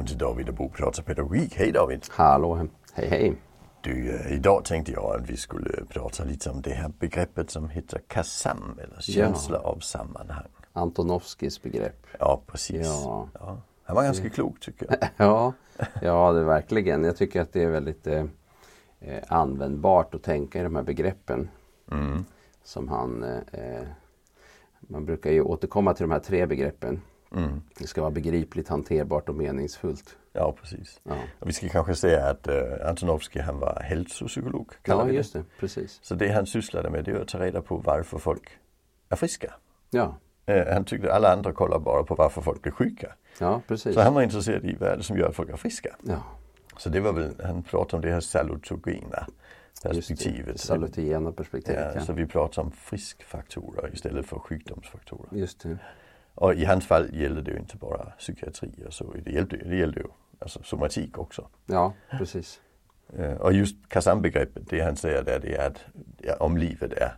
välkommen till David och Bo pratar pedagogik. Hej David! Hallå, hej hej! Du, eh, idag tänkte jag att vi skulle prata lite om det här begreppet som heter KASAM eller känsla ja. av sammanhang. Antonovskis begrepp. Ja, precis. Ja. ja. Han var ganska klok tycker jag. ja, ja det verkligen. Jag tycker att det är väldigt eh, eh, användbart att tänka i de här begreppen. Mm. Som han eh, eh Man brukar ju återkomma till de här tre begreppen. Mm. Det ska vara begripligt, hanterbart och meningsfullt. Ja, precis. Ja. Och vi ska kanske säga att uh, Antonovsky han var hälsopsykolog. Ja, just det. Precis. Så det han sysslade med det är att ta reda på varför folk är friska. Ja. Uh, han tyckte alla andra kollar bara på varför folk blir sjuka. Ja, precis. Så han var intresserad i vad är det som gör att folk är friska. Ja. Så det var väl, han pratade om det här salutogena perspektivet. Det, salutogena perspektivet. Ja, ja. Så vi pratar om friskfaktorer istället för sjukdomsfaktorer. Just det. Och i hans fall gällde det ju inte bara psykiatri och så. Det gällde, det gällde ju alltså somatik också. Ja, precis. Och just Kazan-begreppet, det han säger där det är att ja, om livet är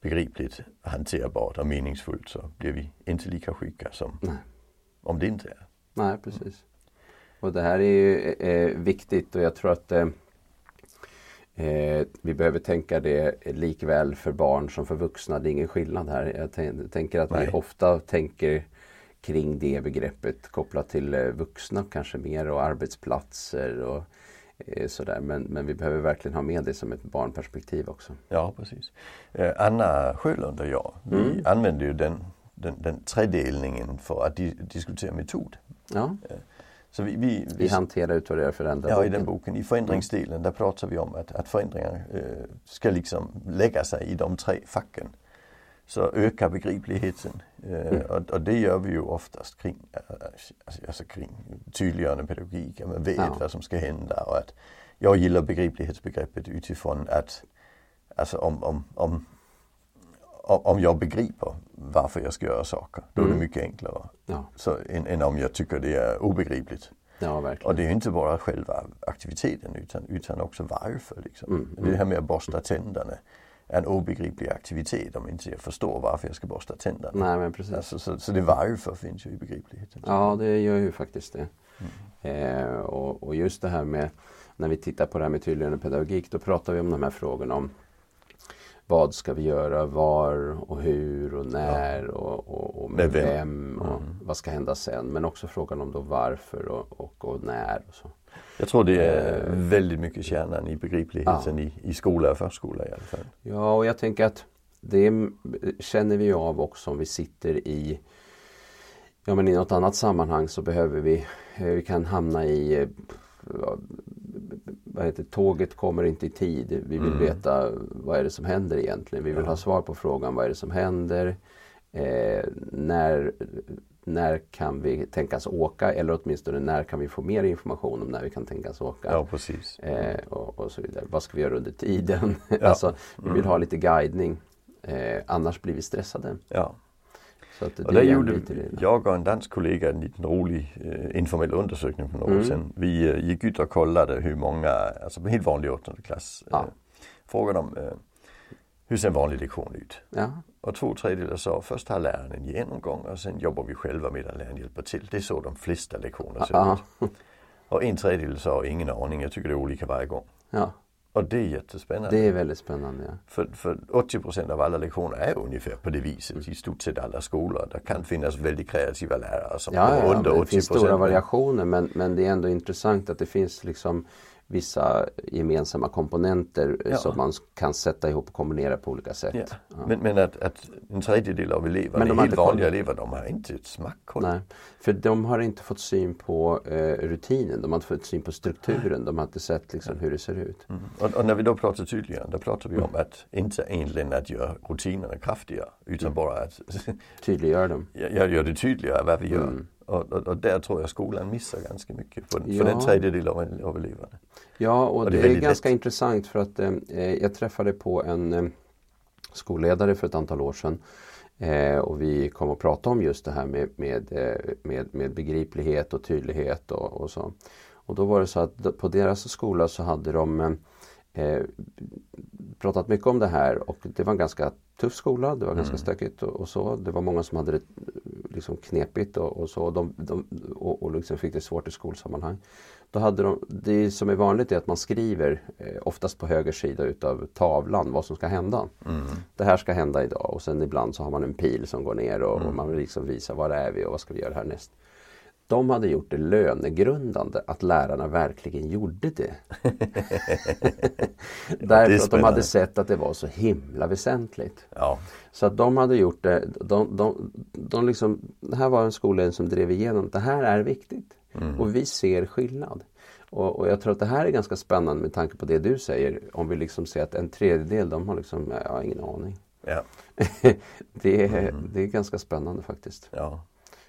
begripligt, hanterbart och meningsfullt så blir vi inte lika sjuka som Nej. om det inte är. Nej, precis. Och det här är ju eh, viktigt och jag tror att eh, Eh, vi behöver tänka det likväl för barn som för vuxna. Det är ingen skillnad här. Jag tänker att Nej. vi ofta tänker kring det begreppet kopplat till eh, vuxna kanske mer och arbetsplatser och eh, sådär. Men, men vi behöver verkligen ha med det som ett barnperspektiv också. Ja precis. Eh, Anna Sjölund och jag, vi mm. använder ju den, den, den tredelningen för att di diskutera metod. Ja. Eh, så vi, vi, vi hanterar utvärdera förändra Ja, i den boken. I förändringsdelen där pratar vi om att, att förändringar eh, ska liksom lägga sig i de tre facken. Så öka begripligheten. Eh, mm. och, och, det gör vi ju oftast kring, alltså, alltså kring tydliggörande pedagogik. Att man vet ja. vad som ska hända och att jag gillar begriplighetsbegreppet utifrån att alltså om, om, om om jag begriper varför jag ska göra saker, då är det mm. mycket enklare. Ja. Så, än, än, om jag tycker det är obegripligt. Ja. Och det är inte bara själva aktiviteten utan, utan också varför. Liksom. Mm. Det här med att borsta tänderna är en obegriplig aktivitet om inte jag förstår varför jag ska borsta tänderna. Nej, men precis. Alltså, så, så det varför finns ju i begripligheten. Ja, det gör ju faktiskt det. Mm. Eh, och, och, just det här med när vi tittar på det här med tydliggörande pedagogik då pratar vi om de här frågorna om vad ska vi göra, var och hur och när och, och, och, med, vem, vem och mm. vad ska hända sen. Men också frågan om då varför och, och, när. Och så. Jag tror det är eh, väldigt mycket kärnan i begripligheten ja. i, i skola och förskola i alla fall. Ja, och jag tänker att det känner vi av också om vi sitter i Ja men i något annat sammanhang så behöver vi, eh, vi kan hamna i vad heter, tåget kommer inte i tid. Vi vill mm. veta vad är det som händer egentligen. Vi vill ja. ha svar på frågan vad är det som händer. Eh, när, när kan vi tänkas åka eller åtminstone när kan vi få mer information om när vi kan tänkas åka. Ja, precis. Eh, och, och, så vidare. Vad ska vi göra under tiden? Ja. alltså, vi vill mm. ha lite guidning. Eh, annars blir vi stressade. Ja. Så att det och där gjorde jag och en dansk kollega en liten rolig eh, informell undersökning för några år mm. sedan. Vi eh, gick ut och kollade hur många, alltså på helt vanlig åttonde klass, ja. eh, frågade om eh, hur ser en vanlig lektion ut? Ja. Och två tredjedelar sa först har läraren en genomgång och sen jobbar vi själva med att läraren hjälper till. Det är så de flesta lektioner ser ut. Och en tredjedel sa ingen aning, jag tycker det är olika varje gång. Ja. Och det är jättespännande. Det är väldigt spännande. Ja. För, för 80% av alla lektioner är ungefär på det viset mm. i stort sett alla skolor. Det kan finnas väldigt kreativa lärare som ja, ja, under 80 Det finns stora variationer men, men det är ändå intressant att det finns liksom vissa gemensamma komponenter ja. som man kan sätta ihop och kombinera på olika sätt. Ja. Ja. Men, men att, att, en tredjedel av eleverna, de helt vanliga elever, de har inte ett smack koll. Nej, för de har inte fått syn på eh, rutinen, de har inte fått syn på strukturen, de har inte sett liksom, hur det ser ut. Mm. Och, och, när vi då pratar tydligare, då pratar vi mm. om att inte egentligen att göra rutinerna kraftigare utan mm. bara att tydliggöra dem. Ja, gör det tydligare vad vi gör. Och, och, och, där tror jag skolan missar ganska mycket för, ja. för den tredjedel av, av eleverna. Ja och, och det, det, är, ganska lätt. intressant för att eh, jag träffade på en eh, skolledare för ett antal år sedan eh, och vi kom att prata om just det här med, med, eh, med, med begriplighet och tydlighet och, och, så. Och då var det så att på deras skola så hade de eh, pratat mycket om det här och det var en ganska tuff skola, det var ganska mm. stökigt och, och, så. Det var många som hade det liksom knepigt och, och så de, de, och, och liksom fick det svårt i skolsammanhang. Då hade de, det som är vanligt är att man skriver eh, oftast på höger sida utav tavlan vad som ska hända. Mm. Det här ska hända idag och sen ibland så har man en pil som går ner och, Mm. och man vill liksom visa var är vi och vad ska vi göra härnäst. De hade gjort det lönegrundande att lärarna verkligen gjorde det. Därför att de hade sett att det var så himla väsentligt. Ja, Så att de hade gjort det. De, de, de liksom, det här var en skolledning som drev igenom det här är viktigt. Mm. Och vi ser skillnad. Och, och jag tror att det här är ganska spännande med tanke på det du säger. Om vi liksom ser att en tredjedel, de har liksom, jag har ingen aning. ja, det, är, Mm. det är ganska spännande faktiskt. ja.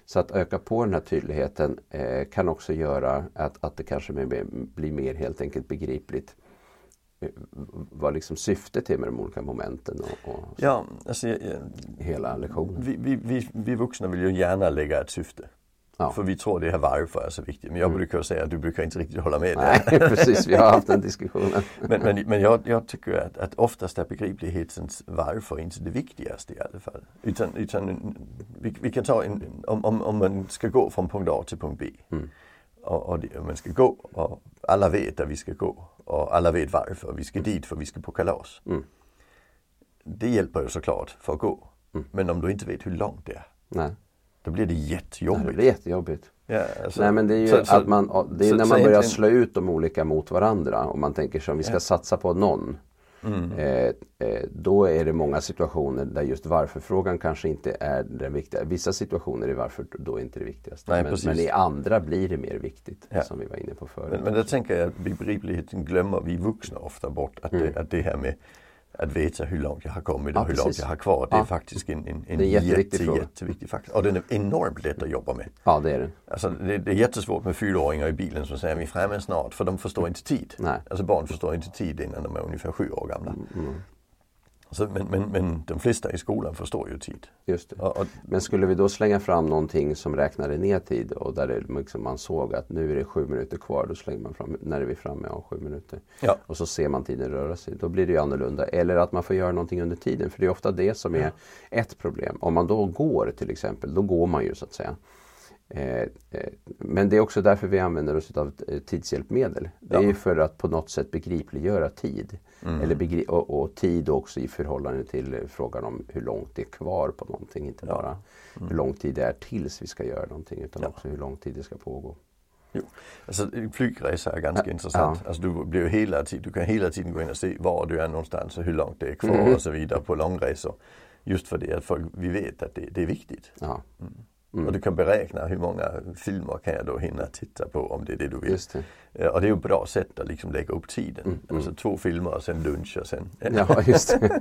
Så att öka på den här tydligheten eh, kan också göra att, att det kanske blir, mer helt enkelt begripligt eh, vad liksom syftet är med de olika momenten och, och ja alltså, jag, jag, hela lektionen. vi, vi, vi, vi vuxna vill ju gärna lägga ett syfte. Ja. För vi tror det här varför är så viktigt. Men jag Mm. brukar säga att du brukar inte riktigt hålla med. Nej, precis. Vi har haft den diskussionen. Men, men, men jag, jag tycker att, att oftast är begriplighetens varför inte det viktigaste i alla fall. Utan, utan vi, vi kan ta en, om, om, om man ska gå från punkt A till punkt B. Mm. Och, och, det, man ska gå och alla vet att vi ska gå. Och alla vet varför. Vi ska dit för vi ska på kalas. Mm. Det hjälper ju såklart för att gå. Mm. Men om du inte vet hur långt det är. Nej, Då blir det det jättejobbigt. blir jättejobbigt. Ja, alltså, Nej men det är ju så- så- att man, det är så- när man börjar slå ut de olika mot varandra och man tänker sig om vi ska Ja. satsa på någon. Mm. Eh, eh, då är det många situationer där just varför-frågan kanske inte är den viktiga. Vissa situationer är varför då inte det viktigaste. Nej, men, men i andra blir det mer viktigt Ja. som vi var inne på förut. Men, men där tänker jag att begripligheten glömmer vi vuxna ofta bort. Att, Mm. det, att det här med att veta hur långt jag har kommit och Ja, hur långt jag har kvar. Det är Ja. faktiskt en, en, en jätteviktig jätte, jätteviktig faktor. Och den är enormt lätt att jobba med. Ja det är det. Alltså, det, det är jättesvårt med fyraåringar i bilen som säger vi är framme snart. För de förstår inte tid. Nej. Alltså barn förstår inte tid innan de är ungefär sju år gamla. Mm, Så, men, men, men de flesta i skolan förstår ju tid. just det. Och, och, Men skulle vi då slänga fram någonting som räknade ner tid och där det liksom man såg att nu är det sju minuter kvar. Då slänger man fram, när är vi framme? Ja, sju minuter. ja, Och så ser man tiden röra sig. Då blir det ju annorlunda. Eller att man får göra någonting under tiden. För det är ofta det som är ett problem. Om man då går till exempel, då går man ju så att säga. Eh, eh, men det är också därför vi använder oss av eh, tidshjälpmedel. Det är Ja. för att på något sätt begripliggöra tid. Mm. Eller begri- och, och tid också i förhållande till frågan om hur långt det är kvar på någonting. Inte Ja. bara hur lång tid det är tills vi ska göra någonting utan Ja. också hur lång tid det ska pågå. alltså, flygresor är ganska intressant. Alltså, du, blir hela tiden, du kan hela tiden gå in och se var du är någonstans och hur långt det är kvar Mm. och så vidare på långresor. Just för det att folk, vi vet att det, det är viktigt. Ja, Och du kan beräkna hur många filmer kan jag då hinna titta på om det är det du vill. det. Eh, Och det är ju ett bra sätt att liksom lägga upp tiden. Mm, mm. Alltså två filmer och sen lunch och sen... Ja, just det.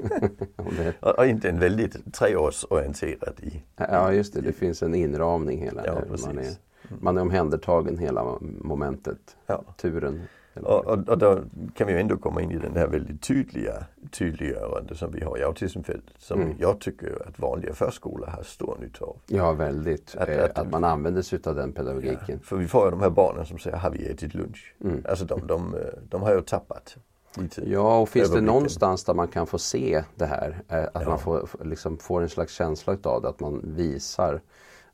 Och, och inte en väldigt treårsorienterad i. Ja just det, det finns en inramning hela Ja. Man är, man är omhändertagen hela momentet, Ja. turen. Och, och, och då kan vi ju ändå komma in i den här väldigt tydliga tydliggörande som vi har i autismfältet. Som Mm. jag tycker att vanliga förskolor har stor nytta av. Ja väldigt, Att- eh, att- att, man använder sig av den pedagogiken. För vi får ju de här barnen som säger, har vi ätit lunch? Mm. Alltså de, de, eh, de har ju tappat. Ja, och finns det någonstans där man kan få se det här, eh, att Ja. man får, liksom får en slags känsla utav det, att man visar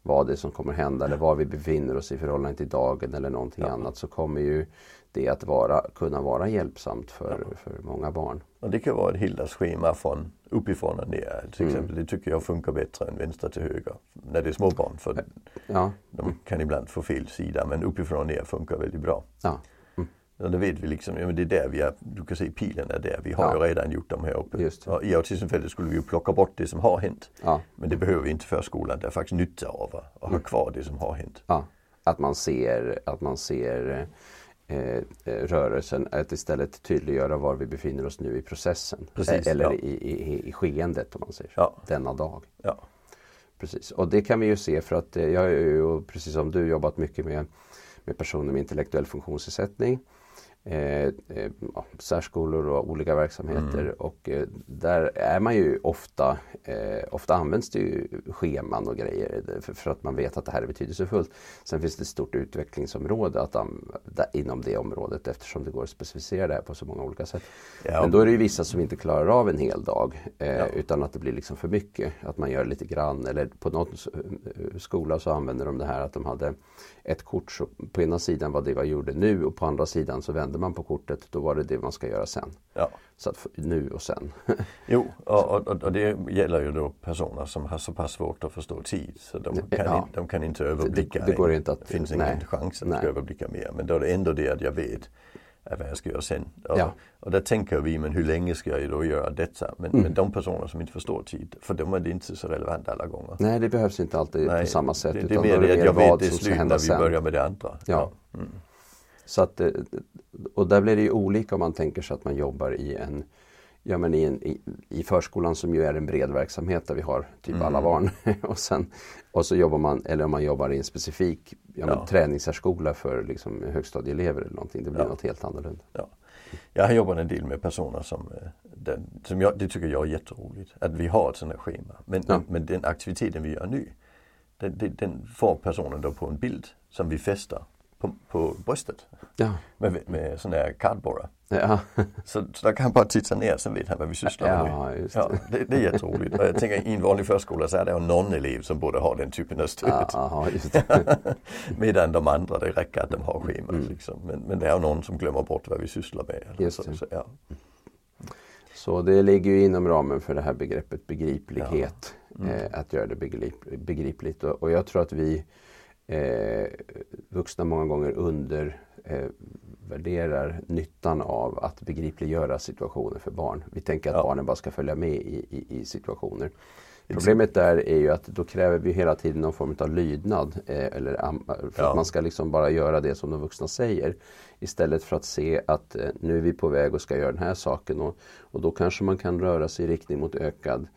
vad det är som kommer hända eller var vi befinner oss i förhållande till dagen eller någonting Ja. annat så kommer ju det att vara, kunna vara hjälpsamt för, för många barn. Och det kan vara ett heldagsschema från uppifrån och ner. Till Mm. exempel. Det tycker jag funkar bättre än vänster till höger. När det är små barn. För Ja, de kan ibland få fel sida. Men uppifrån och ner funkar väldigt bra. ja Och då vet vi liksom, ja, men det är där vi är, du kan se pilen är där. Vi har Ja. ju redan gjort dem här uppe. Det. Och I autismfältet skulle vi ju plocka bort det som har hänt. ja. Men det behöver vi inte för skolan. Det är faktiskt nytta av att Mm. ha kvar det som har hänt. Ja, att man ser, att man ser rörelsen, att istället tydliggöra var vi befinner oss nu i processen. Precis, Eh, Eller ja. i, i, i skeendet om man säger så. Ja. Denna dag. Ja. Precis. Och det kan vi ju se för att eh, jag har ju precis som du jobbat mycket med, med personer med intellektuell funktionsnedsättning. Eh, eh, särskolor och olika verksamheter. Mm. Och eh, där är man ju ofta, eh, ofta används det ju scheman och grejer för, för, att man vet att det här är betydelsefullt. Sen finns det ett stort utvecklingsområde att, inom det området eftersom det går att specificera det här på så många olika sätt. Ja. Men då är det ju vissa som inte klarar av en hel dag eh, ja. utan att det blir liksom för mycket. Att man gör lite grann eller på någon skola så använder de det här att de hade ett kort så på ena sidan var det vad jag gjorde nu och på andra sidan så vände man på kortet. Då var det det man ska göra sen. Ja. Så att nu och sen. jo, och, och, och, det gäller ju då personer som har så pass svårt att förstå tid. Så de kan, ja. in, de kan inte överblicka. Det, det går inte att, det finns nej. ingen chans att överblicka mer. Men då är det ändå det att jag vet vad jag ska göra sen. Och, ja. och där tänker vi, men hur länge ska jag då göra detta? Men, mm. men de personer som inte förstår tid, för dem är det inte så relevant alla gånger. Nej, det behövs inte alltid Nej, på samma sätt. Det, det är mer det att jag vet det slut när vi sen. börjar med det andra. Ja. ja. Mm. Så att, eh, och där blir det ju olika om man tänker sig att man jobbar i en Ja men i, en, i, i, förskolan som ju är en bred verksamhet där vi har typ mm. alla barn. och, sen, och så jobbar man, eller om man jobbar i en specifik ja, ja. träningssärskola för liksom, högstadieelever eller någonting. Det blir ja. något helt annorlunda. Ja. Jag har jobbat en del med personer som, eh, den, som jag, det tycker jag är jätteroligt. Att vi har ett sådant här schema. Men, ja. men, den aktiviteten vi gör nu, den, den, får personen då på en bild som vi fäster på, på bröstet. Ja. Med, med sådana här kardborrar. Ja. så, så där kan han bara titta ner så vet han vad vi sysslar ja, med. Just ja, det, det är jätteroligt. Och jag tänker i en vanlig förskola så är det någon elev som borde ha den typen av stöd. Ja, Medan de andra, det räcker att de har schemat. Mm. Liksom. Men, men det är någon som glömmer bort vad vi sysslar med. Så, så, ja. så det ligger ju inom ramen för det här begreppet begriplighet. Mm. Eh, att göra det begrip, begripligt. Och, och jag tror att vi eh, vuxna många gånger undervärderar eh, nyttan av att begripliggöra situationer för barn. Vi tänker att ja. barnen bara ska följa med i, i, i situationer. Problemet där är ju att då kräver vi hela tiden någon form av lydnad. Eh, eller, för ja. att man ska liksom bara göra det som de vuxna säger. Istället för att se att eh, nu är vi på väg och ska göra den här saken. Och, och då kanske man kan röra sig i riktning mot ökad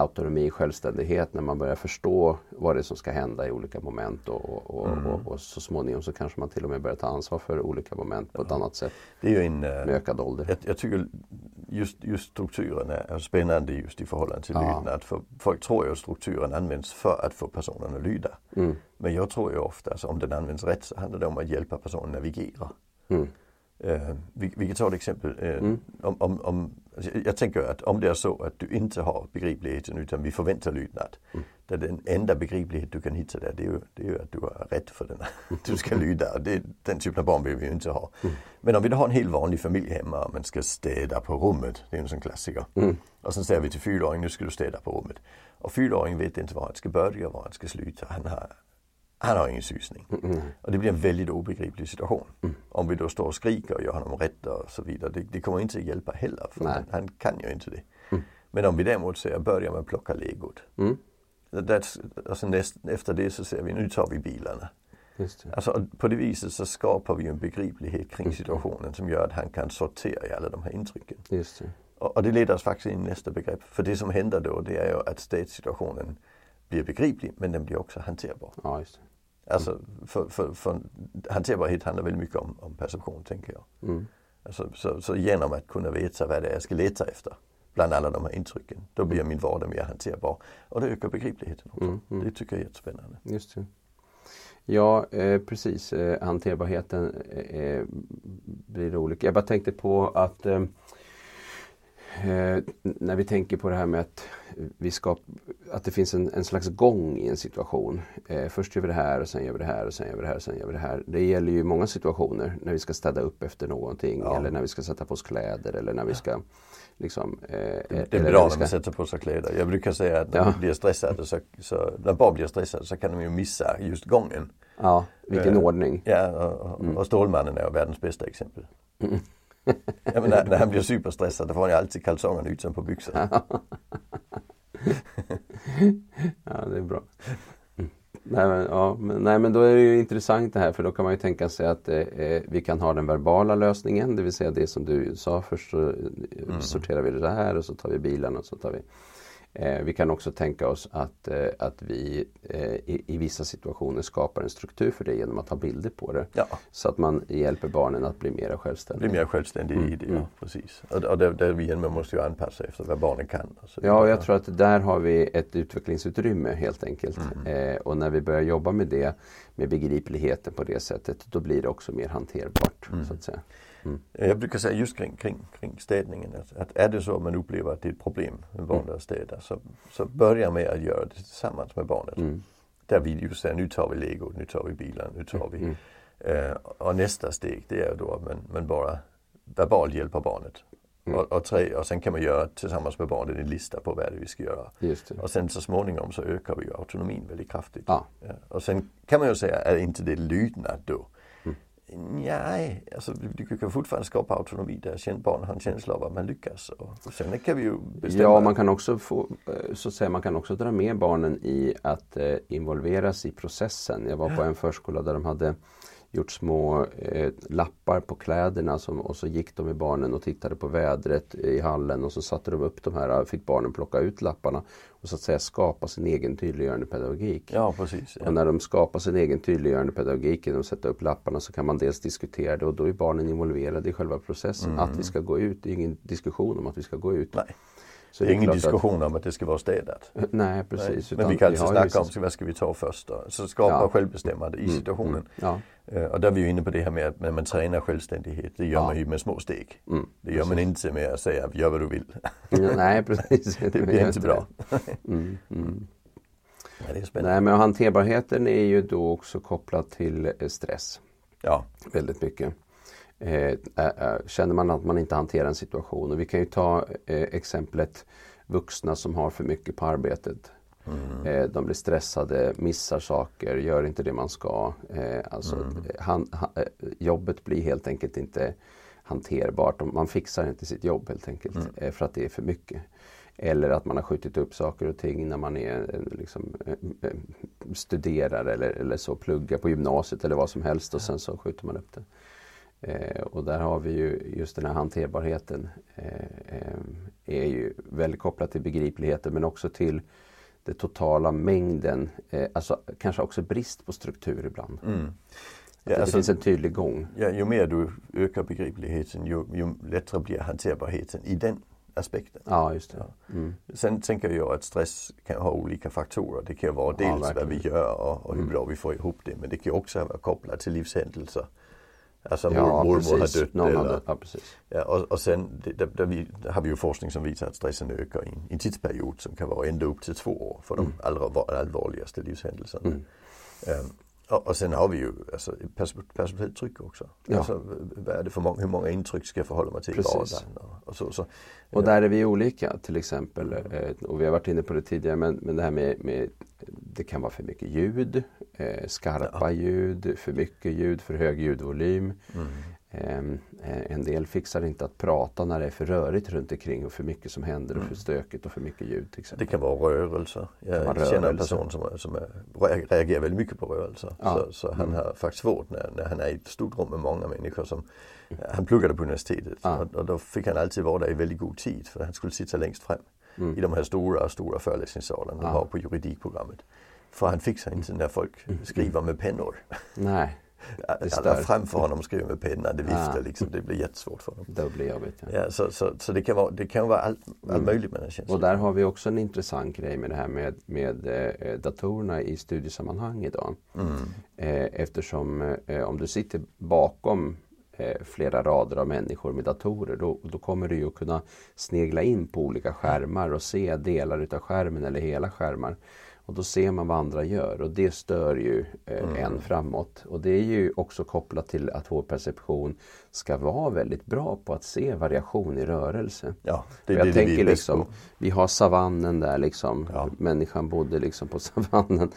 autonomi, självständighet när man börjar förstå vad det är som ska hända i olika moment och, och, mm. och, och, så småningom så kanske man till och med börjar ta ansvar för olika moment på ett annat sätt. Det är en, med ökad ålder. Jag, jag tycker just, just strukturen är spännande just i förhållande till ja. lydnad. För folk tror ju att strukturen används för att få personen att lyda. Mm. Men jag tror ju ofta, alltså, om den används rätt så handlar det om att hjälpa personen att navigera. Mm. Uh, vi, vi, kan ta ett exempel. Uh, mm. om, om, om, jag tänker att om det är så att du inte har begripligheten utan vi förväntar lydnad. Mm. Där den enda begriplighet du kan hitta där det är ju, det är ju att du har rätt för den. du ska lyda. Det, den typen av barn vill vi ju inte ha. Mm. Men om vi då har en helt vanlig familj hemma och man ska städa på rummet. Det är en sån klassiker. Mm. Och sen säger vi till fyraåringen, nu ska du städa på rummet. Och fyraåringen vet inte var han ska börja och var han ska sluta. Han har han har ingen susning. Mm. Och det blir en väldigt obegriplig situation. Mm. Om vi då står och skriker och gör honom rätt och så vidare. Det, det kommer inte att hjälpa heller. För han, han, kan ju inte det. Mm. Men om vi däremot säger börja med att plocka legot. Mm. alltså näst, efter det så säger vi nu tar vi bilarna. Alltså, på det viset så skapar vi en begriplighet kring situationen som gör att han kan sortera i alla de här intrycken. Det. Och, och, det leder oss faktiskt in i nästa begrepp. För det som händer då det är ju att statssituationen blir begriplig men den blir också hanterbar. Ja, just det. Alltså för, för, för hanterbarhet handlar väldigt mycket om, om perception tänker jag. Mm. Alltså, så, så genom att kunna veta vad det är jag ska leta efter bland alla de här intrycken. Då blir min vardag mer hanterbar. Och det ökar begripligheten också. Mm, mm. Det tycker jag är jättespännande. Just det. Ja, eh, precis. Eh, hanterbarheten eh, blir olika. Jag bara tänkte på att eh, när vi tänker på det här med att, vi ska, att det finns en, en slags gång i en situation. Eh, först gör vi det här och sen gör vi det här och sen gör vi det här och sen gör vi det här. Det gäller ju många situationer när vi ska städa upp efter någonting ja. eller när vi ska sätta på oss kläder eller när vi ska Liksom, eh, det är bra när man sätter på sig kläder. Jag brukar säga att när ja. blir stressade så, så, när barn blir stressade så kan de ju missa just gången. Ja, vilken eh, ordning. Ja, och, mm. och Stålmannen är världens bästa exempel. Mm ja, men när, när, han blir superstressad då får han ju alltid kalsongerna utan på byxorna. ja, det är bra. Nej men, ja, men, nej men då är det ju intressant det här för då kan man ju tänka sig att eh, eh vi kan ha den verbala lösningen, det vill säga det som du sa först så eh, mm. sorterar vi det här och så tar vi bilarna och så tar vi vi kan också tänka oss att, eh, att vi eh, i, i, vissa situationer skapar en struktur för det genom att ha bilder på det. Ja. Så att man hjälper barnen att bli mer självständiga. Bli mer självständiga mm. i det, ja. Mm. Precis. Och, och det, det vi måste ju anpassa efter vad barnen kan. Alltså, ja, jag tror att där har vi ett utvecklingsutrymme helt enkelt. Mm. Eh, och när vi börjar jobba med det, med begripligheten på det sättet, då blir det också mer hanterbart. Mm. Så att säga. Mm. Jag brukar säga just kring, kring, kring städningen att, att är det så att man upplever att det är ett problem med barn mm. där städar så, så börja med att göra det tillsammans med barnet. Mm. Där vi just säger nu tar vi lego, nu tar vi bilen, nu tar vi. Mm. Eh, och nästa steg det är då att man, man bara verbalt hjälper barnet. Mm. Och, och, tre, och sen kan man göra tillsammans med barnet en lista på vad det är vi ska göra. Och sen så småningom så ökar vi ju autonomin väldigt kraftigt. Ja. Ja. Och sen kan man ju säga, är inte det lydnad då? Nej, alltså du kan fortfarande skapa autonomi där barnen har en känsla av att man lyckas. Och sen kan vi ju bestämma. Ja, man kan också få, eh, så säga, man kan också dra med barnen i att eh, involveras i processen. Jag var på en förskola där de hade gjort små eh, lappar på kläderna som, och så gick de med barnen och tittade på vädret i hallen och så satte de upp de här, fick barnen plocka ut lapparna och så att säga skapa sin egen tydliggörande pedagogik. Ja, precis. Ja. Och när de skapar sin egen tydliggörande pedagogik genom att sätta upp lapparna så kan man dels diskutera det och då är barnen involverade i själva processen. Mm. Att vi ska gå ut, det är ingen diskussion om att vi ska gå ut. Nej. Så det är ingen diskussion att... om att det ska vara städat. Nej precis. Nej. Men vi kan alltid snacka vissa... om vad ska vi ta först då. Så skapa ja. självbestämmande i mm, situationen. Mm, ja. Uh, och där är vi ju inne på det här med att när man tränar självständighet, det gör ja. man ju med små steg. Mm, det gör precis. man inte med att säga gör vad du vill. nej precis. det blir inte bra. mm, mm. Ja, det är spännande. Nej men hanterbarheten är ju då också kopplad till eh, stress. Ja. Väldigt mycket. Eh, känner man att man inte hanterar en situation. Och vi kan ju ta eh, exemplet vuxna som har för mycket på arbetet. Mm. Eh, de blir stressade, missar saker, gör inte det man ska. Eh, alltså, mm. han, han, eh, jobbet blir helt enkelt inte hanterbart. Man fixar inte sitt jobb helt enkelt mm. Eh, för att det är för mycket. Eller att man har skjutit upp saker och ting när man är liksom, studerar eller, eller så, pluggar på gymnasiet eller vad som helst och sen så skjuter man upp det. Eh, och där har vi ju just den här hanterbarheten. Eh, eh, är ju väldigt kopplat till begripligheten men också till den totala mängden, eh, alltså kanske också brist på struktur ibland. Mm. Ja, det alltså, finns en tydlig gång. Ja, ju mer du ökar begripligheten ju, ju lättare blir hanterbarheten i den aspekten. Ja, just det. Mm. Sen tänker jag att stress kan ha olika faktorer. Det kan vara dels ja, vad vi gör och, och hur mm. bra vi får ihop det. Men det kan också vara kopplat till livshändelser. Alltså ja, mormor precis. har dött. Någon eller. Ja, precis. Ja, och, och sen där, där, vi, har vi ju forskning som visar att stressen ökar i en tidsperiod som kan vara ända upp till två år för de mm. allra allvarligaste livshändelserna. Mm. Um, och, och sen har vi ju alltså, tryck också. Ja. Alltså, vad är det för många, hur många intryck ska jag förhålla mig till i vardagen? Och, och, så, så, och där är vi olika till exempel. Eh, och vi har varit inne på det tidigare men, men det här med, med det kan vara för mycket ljud, eh, skarpa ja. ljud, för mycket ljud, för hög ljudvolym. Mm. Ehm, eh, en del fixar inte att prata när det är för rörigt runt omkring och för mycket som händer och för mm. stökigt och för mycket ljud. Till exempel. Det kan vara rörelser. Jag kan känner en person som, som är, reagerar väldigt mycket på rörelser. Ja. Så, så, han mm. har faktiskt svårt när, när han är i ett stort rum med många människor. Som, mm. Han pluggade på universitetet ja. och, och, då fick han alltid vara där i väldigt god tid för han skulle sitta längst fram mm. i de här stora, stora föreläsningssalarna. Han var på juridikprogrammet. För han fixar inte när folk skriver med pennor. Nej. Alla framför honom skriver med penna, det viftar ja. liksom. Det blir jättesvårt för honom. Det blir jobbigt. Ja. ja så, så, så, det kan vara, det kan vara allt, allt mm. möjligt med den känslan. Och där har vi också en intressant grej med det här med, med eh, datorerna i studiesammanhang idag. Mm. Eh, eftersom eh, om du sitter bakom eh, flera rader av människor med datorer då, då kommer du ju kunna snegla in på olika skärmar och se delar utav skärmen eller hela skärmar. Och då ser man vad andra gör och det stör ju eh, mm. en framåt. Och det är ju också kopplat till att vår perception ska vara väldigt bra på att se variation i rörelse. Ja, det, jag det, tänker det liksom, vi har savannen där liksom. Ja. Människan bodde liksom på savannen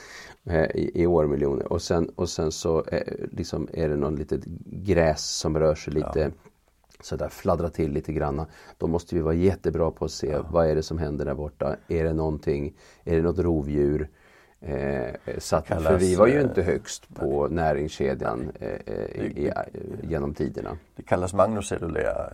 eh, i, i årmiljoner. Och sen, och sen så eh, liksom är det någon litet gräs som rör sig lite ja sådär fladdra till lite granna. Då måste vi vara jättebra på att se ja. vad är det som händer där borta. Är det någonting, är det något rovdjur? Eh, så att, Kallas, för vi var ju eh, inte högst på näringskedjan eh, eh, i, i, genom tiderna. Det kallas magnocellulär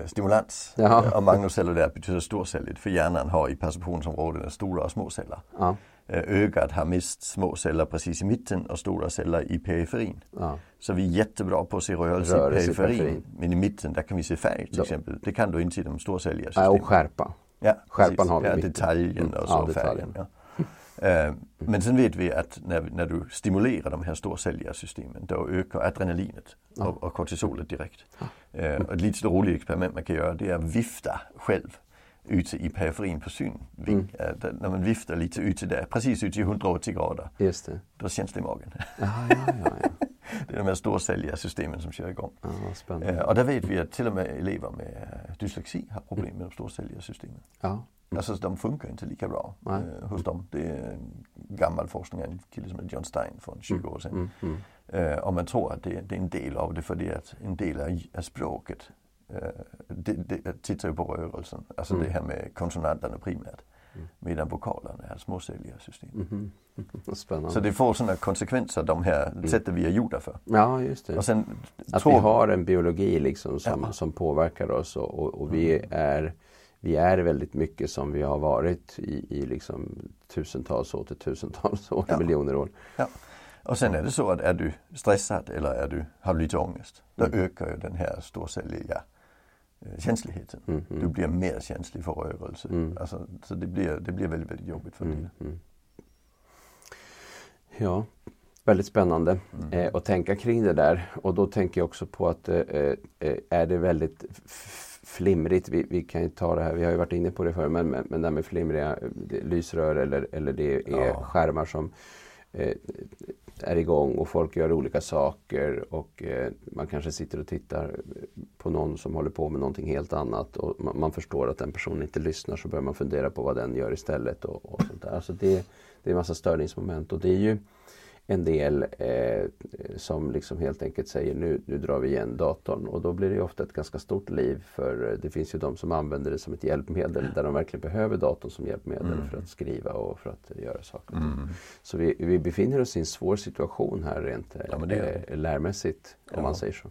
eh, stimulans. Jaha. Och magnocellulär betyder storcelligt för hjärnan har i perceptionsområdena stora och små celler. Ja, Eh, Ögat har mest små celler precis i mitten och stora celler i periferin. ja, Så vi är jättebra på att se rörelse, Rörelse i i periferin. periferin. Men i mitten där kan vi se färg till Då- exempel. Det kan du inte i de storcelliga ja systemen. och skärpa. Ja, Skärpan precis. har vi i ja, detaljen Mm. och så Ja, färgen. Ja. Eh, Men sen vet vi att när, när du stimulerar de här storcelliga systemen då ökar adrenalinet och, och kortisolet direkt. Eh, Och ett lite roligt experiment man kan göra det är att vifta själv ute i periferin på synving. Eh, där- När man viftar lite ute där, precis ute i 180 grader, Just det. då känns det i magen. Ja, ja, ja, ja. Det är de här storcelliga systemen som kör igång. vad spännande. Och där vet vi att till och med elever med eh, dyslexi har problem med de storcelliga systemen. Ja, Alltså de funkar inte lika bra Nej. eh, hos dem. Det är en gammal forskning en kille som heter John Stein från 20 år sedan. mm, mm. Eh, och man tror att det, det är en del av det för det att en del av, av språket det, det tittar ju på rörelsen. Alltså Mm. det här med konsonanterna primärt. Medan vokalerna är småcelliga system. Mhm. Vad Spännande. Så det får sådana konsekvenser de här sätten vi är gjorda för. Ja, just det. Och sen Att vi har en biologi liksom som, Ja. som påverkar oss och, och, och vi, är, vi är väldigt mycket som vi har varit i, i liksom tusentals år till tusentals år, Ja. miljoner år. Ja. Och sen är det så att är du stressad eller är du, har du lite ångest, då Mm. ökar ju den här storcelliga eh, känsligheten. Mm, mm. Du blir mer känslig för rörelse. Mm. Alltså, så det blir, det blir väldigt, väldigt jobbigt för dig. Mm, mm. Ja, väldigt spännande Mm. eh, att tänka kring det där. Och då tänker jag också på att eh, eh, är det väldigt flimrigt, vi, vi kan ju ta det här, vi har ju varit inne på det förr, men, men, men det här med flimriga eh, lysrör eller, eller det är Ja. skärmar som eh, är igång och folk gör olika saker och eh, man kanske sitter och tittar på någon som håller på med någonting helt annat och man, man förstår att den personen inte lyssnar så börjar man fundera på vad den gör istället och, och sånt där. Alltså det, det är en massa störningsmoment och det är ju en del eh, som liksom helt enkelt säger nu, nu drar vi igen datorn och då blir det ofta ett ganska stort liv för eh, det finns ju de som använder det som ett hjälpmedel där de verkligen behöver datorn som hjälpmedel för att skriva och för att göra saker. Mm. Så vi, vi befinner oss i en svår situation här rent Ja, det eh, lärmässigt om Ja. man säger så.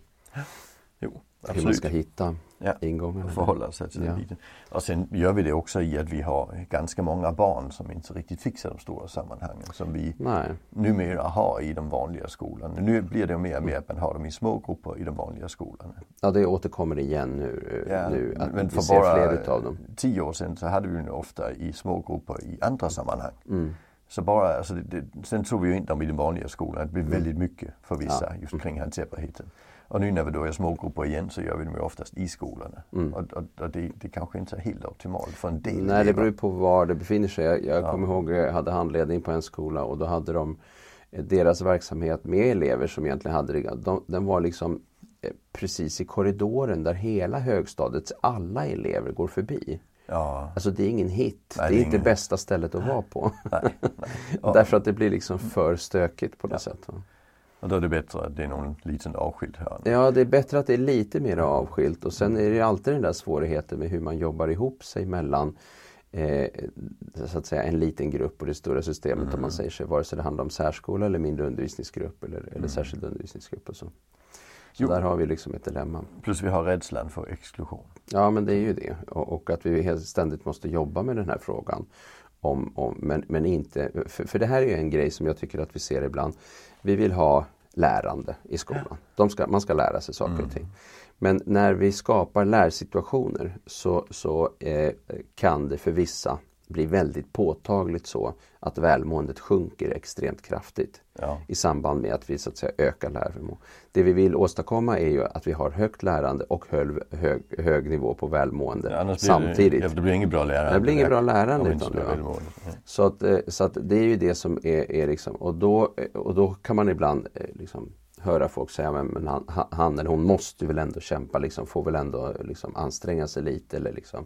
Jo, Hur man ska hitta Ja. ingångarna. Förhålla sig till Ja. den biten. Och sen gör vi det också i att vi har ganska många barn som inte riktigt fixar de stora sammanhangen som vi Nej, numera har i de vanliga skolan. Nu blir det mer och mer att man har dem i små grupper i de vanliga skolorna. ja, det återkommer igen nu. eh, Ja, nu att men för bara fler utav dem. tio år sedan så hade vi ju ofta i små grupper i andra sammanhang. Mm. Så bara, alltså det, det, sen tog vi ju in dem i den vanliga skolan. Det blev väldigt mycket för vissa Mm. Ja. just kring hanterbarheten. Och nu när vi då är små grupper igen så gör vi dem ju oftast i skolorna. Mm. Och, och, och det, det kanske inte är helt optimalt för en del Nej, det beror på var det befinner sig. Jag, jag Ja. kommer ihåg jag hade handledning på en skola och då hade de eh, deras verksamhet med elever som egentligen hade det. De, den var liksom eh, precis i korridoren där hela högstadiets alla elever går förbi. Ja, Alltså det är ingen hit. Nej, det det är är inte ingen- bästa stället att vara på. nej, nej. Ja. Därför att det blir liksom för stökigt på något sätt. Och då är det bättre att det är någon liten avskild hörn. Ja, det är bättre att det är lite mer avskilt och sen är det alltid den där svårigheten med hur man jobbar ihop sig mellan eh, så att säga en liten grupp och det stora systemet om man säger sig vare sig det handlar om särskola eller mindre undervisningsgrupp eller, eller särskild undervisningsgrupp och så. Så Jo. där har vi liksom ett dilemma. Plus vi har rädslan för exklusion. Ja men det är ju det och, och att vi ständigt måste jobba med den här frågan. Om, om, men, men inte, för, för det här är ju en grej som jag tycker att vi ser ibland. Vi vill ha lärande i skolan. Ska, man ska lära sig saker och ting. Men när vi skapar lärsituationer så, så eh, kan det för vissa bli väldigt påtagligt så att välmåendet sjunker extremt kraftigt Ja. i samband med att vi så att säga ökar lärförmågan. Det vi vill åstadkomma är ju att vi har högt lärande och hög, hög, hög nivå på välmående blir samtidigt. Det, ja, det blir inget bra lärande. Det blir inget bra lärande utan det. Ja. Så att, eh, så att det är ju det som är, är liksom och då, och då kan man ibland eh, liksom höra folk säga men han, han eller hon måste väl ändå kämpa, liksom, får väl ändå liksom anstränga sig lite eller liksom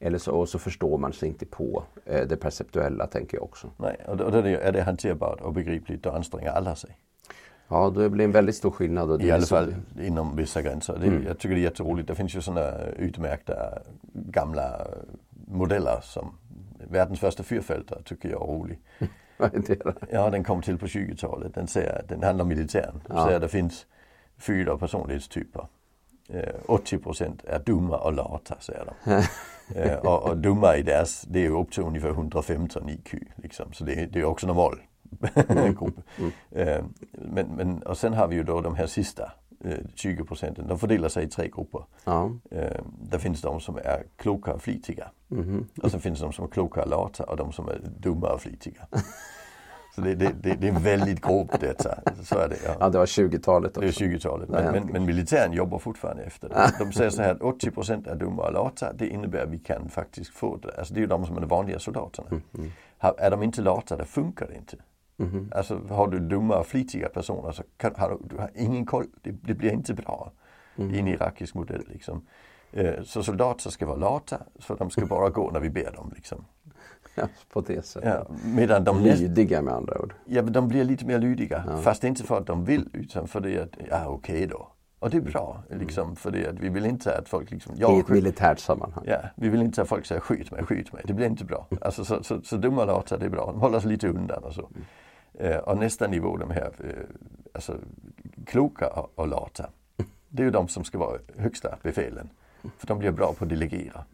eller så, och så förstår man sig inte på eh, det perceptuella tänker jag också. Nej, och då, är, det, är det hanterbart och begripligt, då anstränger alla sig. Ja, då blir det en väldigt stor skillnad. Det I alla fall inom vissa gränser. Det, Mm. Jag tycker det är jätteroligt. Det finns ju sådana utmärkta gamla modeller som världens första fyrfältare tycker jag är rolig. Det? Ja, den kom till på 20-talet. Den, säger, den handlar om militären. Den Ja. säger att det finns fyra personlighetstyper. Eh, 80 procent är dumma och lata, säger de. eh, och, och dumma i deras, det är ju upp till ungefär 115 IQ. Liksom. Så det, det är också normal grupp. Eh, men, men, och sen har vi ju då de här sista eh, 20 procenten. De fördelar sig i tre grupper. Ja. Eh, där finns de som är kloka och flitiga. Mhm. Och sen finns de som är kloka och lata och de som är dumma och flitiga. Så det, det, det, det är väldigt grovt detta. Så är det. Ja. ja, det var 20-talet Det är också. 20-talet. Nej, Men, men, men militären jobbar fortfarande efter det. De säger så här att 80 procent är dumma och lata. Det innebär att vi kan faktiskt få det. Alltså det är ju de som är de vanliga soldaterna. Mm, Har- Är de inte lata, det funkar det inte. Mhm. Alltså har du dumma och flitiga personer så kan, har du, du har ingen koll. Det, det blir inte bra Mm. i en irakisk modell. Liksom. Eh, Så soldater ska vara lata, så de ska bara gå när vi ber dem. Liksom. På det sättet. Ja, medan de Lydiga med andra ord. Ja, men de blir lite mer lydiga. Ja. Fast inte för att de vill utan för det att, ja okej då. Och det är bra, Mm. liksom, för det att vi vill inte att folk liksom, I ja, ett militärt sammanhang. ja, vi vill inte att folk säger skjut mig, skjut mig. Det blir inte bra. Alltså så, så, så dumma och lata, det är bra. De håller sig lite undan och så. Eh, och nästa nivå, de här eh, alltså, kloka och, och lata. Det är ju de som ska vara högsta befälen. För de blir bra på att delegera.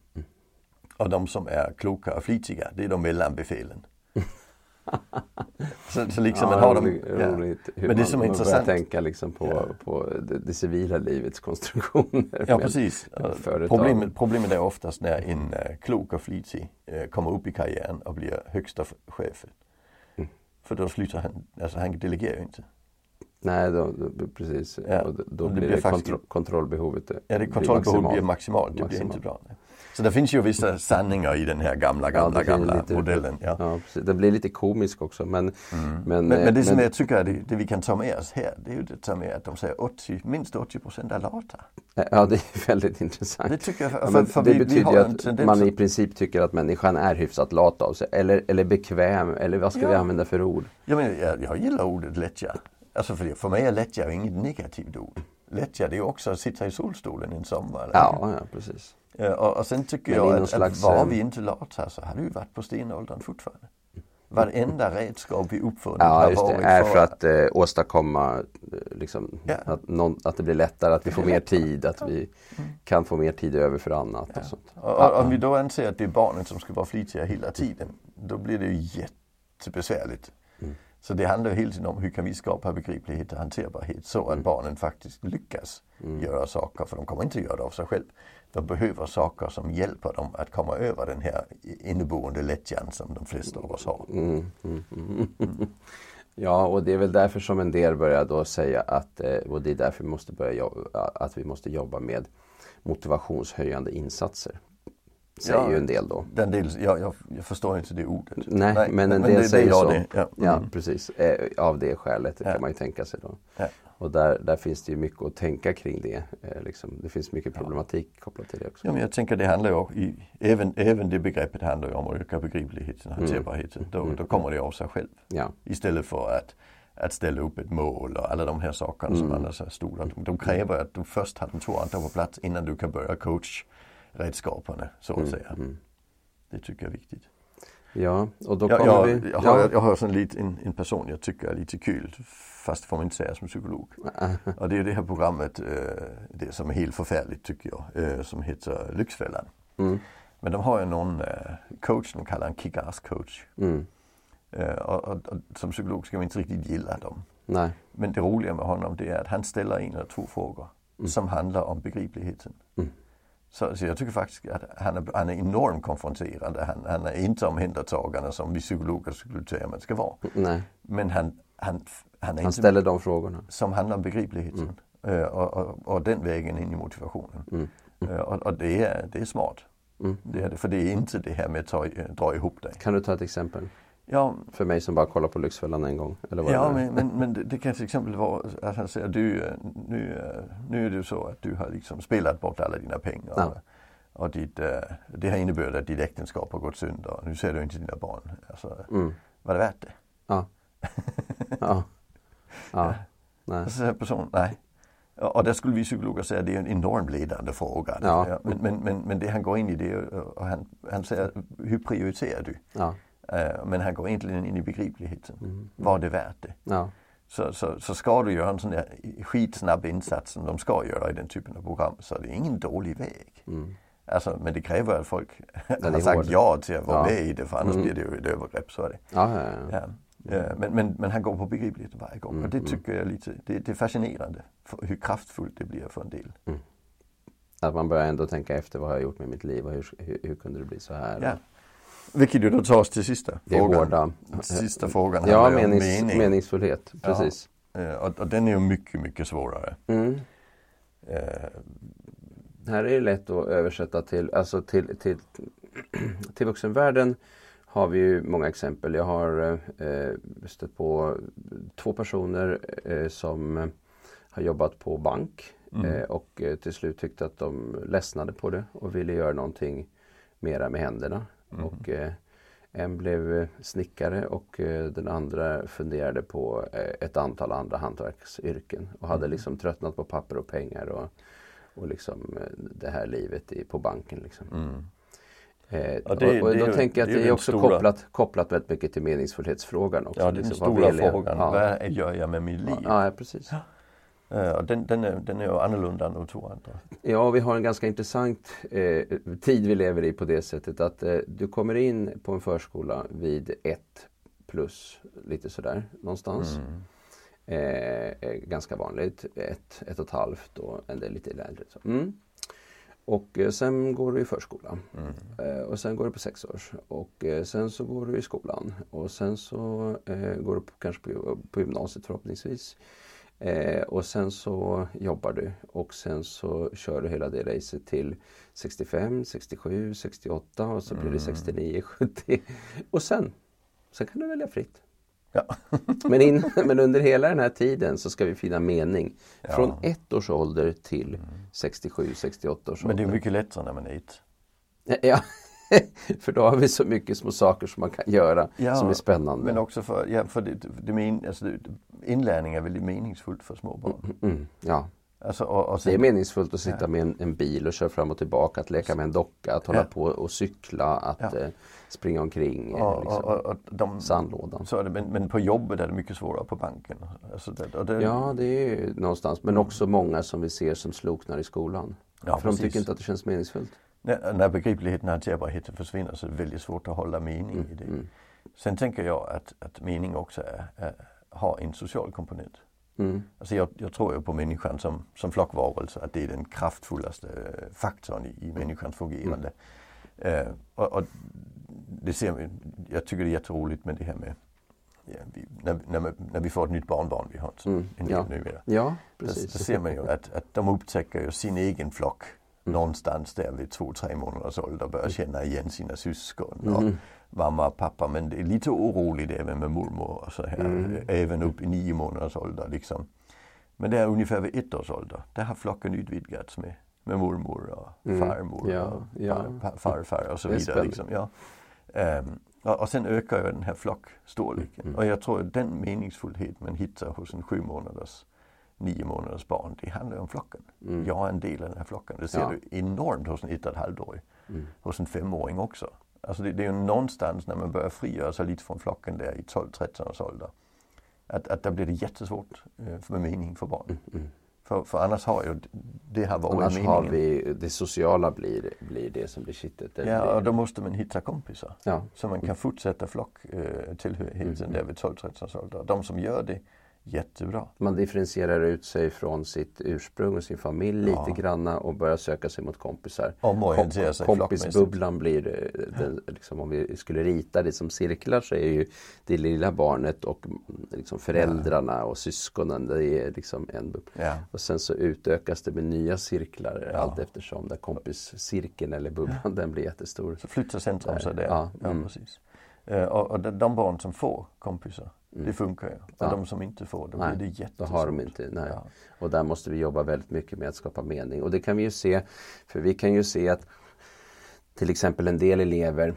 Och de som är kloka och flitiga, det är de mellanbefälen. så, så liksom man har dem, roligt, ja. hur Men det man, som är intressant, tänka liksom på, Ja. på det, det civila livets konstruktioner. ja precis. Problemet, problemet är oftast när en eh, klok och flitig eh, kommer upp i karriären och blir högsta chef. Mm. För då slutar han, alltså han delegerar ju inte. Nej, då, då, precis. Ja, Och då, då och det blir blir det faktiskt- kontro kontrollbehovet. Ja, det blir kontrollbehovet blir maximalt. maximalt. Det blir Maximalt. inte bra. Nej. Så det finns ju vissa sanningar i den här gamla, Ja, gamla, blir gamla lite- modellen. Ja. Ja. Det blir lite komisk också. Men, men, Men, eh, men det som men- jag tycker är det, det vi kan ta med oss här, det är ju det med att de säger 80, minst 80 procent är lata. Ja, det är väldigt intressant. Det tycker jag, för, Ja, för, men för det vi, vi betyder en att man i princip tycker att människan är hyfsat lat av sig. Eller, eller bekväm, eller vad ska Ja. vi använda för ord? Jag, menar, jag, jag gillar ordet lättja. Alltså för, det- för mig är lättja inget negativt ord. Lättja det är också att sitta i solstolen en sommar. Ja, ja precis. Eh, Och, sen tycker Men jag att, slags, att var eh, vi inte lata så hade vi varit på stenåldern fortfarande. Varenda redskap vi uppfunnit Ja, har just det. varit Är för att eh, åstadkomma eh, liksom, Ja. att, någon, att det blir lättare, att vi får mer tid, att vi kan få mer tid över för annat och sånt. Och, och, om vi då anser att det är barnen som ska vara flitiga hela tiden, då blir det ju jättebesvärligt. Mm. Så det handlar hela tiden om hur kan vi skapa begriplighet och hanterbarhet så Mm. att barnen faktiskt lyckas göra saker, för de kommer inte göra det av sig själv. De behöver saker som hjälper dem att komma över den här inneboende lättjan som de flesta av oss har. Mm, mm, mm. Ja, och det är väl därför som en del börjar då säga att, eh, och det är därför vi måste börja jobba, att vi måste jobba med motivationshöjande insatser. Säger Ja, ju en del då. Den del, jag, jag, jag förstår inte det ordet. Nej, men en del det, säger det så. det. Ja. Ja, Mm. precis. Eh, av det skälet Ja. kan man ju tänka sig då. Och där, där finns det ju mycket att tänka kring det. Eh, liksom. Det finns mycket problematik kopplat till det också. Ja, men jag tänker det handlar ju i, även, även det begreppet handlar ju om att öka begripligheten och hanterbarheten. Då, då kommer det av sig själv. Istället för att, att ställa upp ett mål och alla de här sakerna som annars är stora. De, de kräver att du först har de två andra på plats innan du kan börja coach redskapen så att säga. Det tycker jag är viktigt. ja, och då Jag, kommer jag, vi... jag, har, jag har sån lit, en, en person jag tycker är lite kul, fast det får man inte säga som psykolog. Och det är det här programmet, eh, det som är helt förfärligt tycker jag, eh, som heter Lyxfällan. Mm. Men de har ju någon eh, coach, de kallar en kick-ass coach. Mm. Och, och, och som psykolog ska man inte riktigt gilla dem. Nej. Men det roliga med honom det är att han ställer en eller två frågor som handlar om begripligheten. Mm. Så, så jag tycker faktiskt att han är, han är enormt konfronterande. Han, han är inte omhändertagande som vi psykologer skulle säga man ska vara. Nej. Men han, han, han är Han ställer de frågorna. som handlar om begripligheten. Eh, och, och, och den vägen in i motivationen. Eh, och och det, är, det är smart. Det är det, för det är inte det här med att ta, dra ihop dig. Kan du ta ett exempel? Ja, För mig som bara kollar på Lyxfällan en gång. Eller vad Ja, men, men, men det, det kan till exempel vara att han säger du, eh, nu, eh, nu är det så att du har liksom spelat bort alla dina pengar. Ja. Och ditt, eh, det har inneburit att ditt äktenskap har gått sönder. Nu ser du inte dina barn. Alltså, Mm. Var det värt det? Ja. ja. Ja. Nej. Så personen, nej. Och där skulle vi psykologer säga att det är en enormt ledande fråga. Ja. Men, men, men, men det han går in i det, och han, han säger, hur prioriterar du? Ja. Eh, men han går egentligen in i begripligheten. Mm. Var det värt det? Ja. Så, så, så ska du göra en sån där skitsnabb insats som de ska göra i den typen av program så är det ingen dålig väg. Mm. Alltså, men det kräver att folk har sagt hård. ja till att vara ja. med i det för annars mm. blir det ju ett övergrepp. Så är det. Ja, ja, ja. ja. Men, men, men, han går på begriplighet varje gång mm. och det mm. tycker jag lite, det, det är fascinerande hur kraftfullt det blir för en del. Mm. Att man börjar ändå tänka efter vad har jag gjort med mitt liv och hur, hur, hur kunde det bli så här? Vilket ju då tar oss till sista det frågan. Hårda. Sista frågan Ja, menings, mening. meningsfullhet. Precis. Ja. Eh, och, och, den är ju mycket, mycket svårare. Mm. Eh. Här är det lätt att översätta till, alltså till, till, till vuxenvärlden har vi ju många exempel. Jag har eh, stött på två personer eh, som har jobbat på bank mm. eh, och eh, till slut tyckte att de ledsnade på det och ville göra någonting mera med händerna. Mm. Och, eh, en blev eh, snickare och eh, den andra funderade på eh, ett antal andra hantverksyrken och hade mm. liksom tröttnat på papper och pengar och, och liksom det här livet i, på banken. Liksom. Mm. Eh, ja, det, och, och då det, tänker jag att det, är också stora... kopplat, kopplat väldigt mycket till meningsfullhetsfrågan. Också, ja, det är den liksom, stora frågan. Ja. Vad gör jag med mitt liv? Ja precis. Ja. Uh, den, den, är, den är annorlunda än de två andra. Ja, vi har en ganska intressant eh, tid vi lever i på det sättet att eh, du kommer in på en förskola vid ett plus lite sådär någonstans. Mm. Eh, ganska vanligt, ett, ett och ett halvt och en del lite äldre. Så. Mm. Och eh, sen går du i förskola. Mm. Eh, och sen går du på sex års. Och eh, sen så går du i skolan. Och sen så går du på, kanske på, på gymnasiet förhoppningsvis. Eh, och sen så jobbar du och sen så kör du hela det racet till 65, 67, 68 och så blir det 69, 70. Och sen, sen kan du välja fritt. Ja. men, in, men under hela den här tiden så ska vi finna mening. Ja. Från ett års ålder till 67, 68 års ålder. Men det är mycket lättare när man är ett. Ja, för då har vi så mycket små saker som man kan göra ja, som är spännande. Men också för, ja, för det, det, men, alltså, inlärning är väldigt meningsfullt för små barn. Mm, mm, mm, ja. Alltså, och, och sen, det är meningsfullt att sitta ja. med en, en, bil och köra fram och tillbaka, att leka med en docka, att hålla ja. på och cykla, att eh, springa omkring. Eh, liksom, och, och, de, sandlådan. Så är det, men, men, på jobbet är det mycket svårare på banken. Alltså det, det, ja, det är någonstans. Men också många som vi ser som sloknar i skolan. För precis. de tycker inte att det känns meningsfullt. När, när begripligheten, hanterbarheten försvinner så är det väldigt svårt att hålla mening mm, i det. Mm. Sen tänker jag att, att mening också är, är, har en social komponent. Mm. Alltså jag, jag, tror ju på människan som, som flockvarelse, att det är den kraftfullaste faktorn i, i människans fungerande. Mm. Uh, och, och, det ser jag tycker det är jätteroligt med det här med ja, vi, när, när, när, vi får ett nytt barnbarn, vi har mm. en ja. numera. Ja, precis. Så, så ser man ju att, att de upptäcker ju sin egen flock mm. Någonstans där vid två, tre månaders ålder börjar känna igen sina syskon. Och mm. mamma och pappa, men det är lite oroligt även med mormor och så här. Mm. Även upp i nio månaders ålder liksom. Men det är ungefär vid ett års ålder, där har flocken utvidgats med, med mormor och mm. farmor ja, och ja. Far, farfar och så vidare. Liksom, ja. Um, och, och sen ökar ju den här flockstorleken. Mm. Och jag tror att den meningsfullhet man hittar hos en sju månaders nio månaders barn, det handlar om flocken. Mm. Jag är en del av den här flocken. Det ser ja. du enormt hos en ett och ett halvt. Mm. Hos en femåring också. Alltså det, det är ju någonstans när man börjar frigöra sig lite från flocken där i 12-13 års ålder. Att, att där blir det jättesvårt eh, med mening för barn. Mm, mm. För, för, annars har ju det här varit annars meningen. har vi, det sociala blir, blir det som blir kittet. Ja, blir... och då måste man hitta kompisar. Ja. Så man kan mm. fortsätta flocktillhörigheten eh, mm. där vid 12-13 års ålder. De som gör det Jättebra. Man differentierar ut sig från sitt ursprung och sin familj ja. lite granna och börjar söka sig mot kompisar. Omorientera sig Kompisbubblan blir det, liksom, om vi skulle rita det som cirklar så är ju det lilla barnet och liksom föräldrarna ja. och syskonen det är liksom en bubbla. Ja. Och sen så utökas det med nya cirklar ja. allt eftersom där kompiscirkeln eller bubblan den blir jättestor. Så flyttar centrum sig där. Ja, mm. precis. Uh, och, och de barn som får kompisar Mm. Det funkar ju. Ja. de som inte får, då nej, blir det jättesvårt. Då har de inte, nej. Ja. Och där måste vi jobba väldigt mycket med att skapa mening. Och det kan vi ju se, för vi kan ju se att till exempel en del elever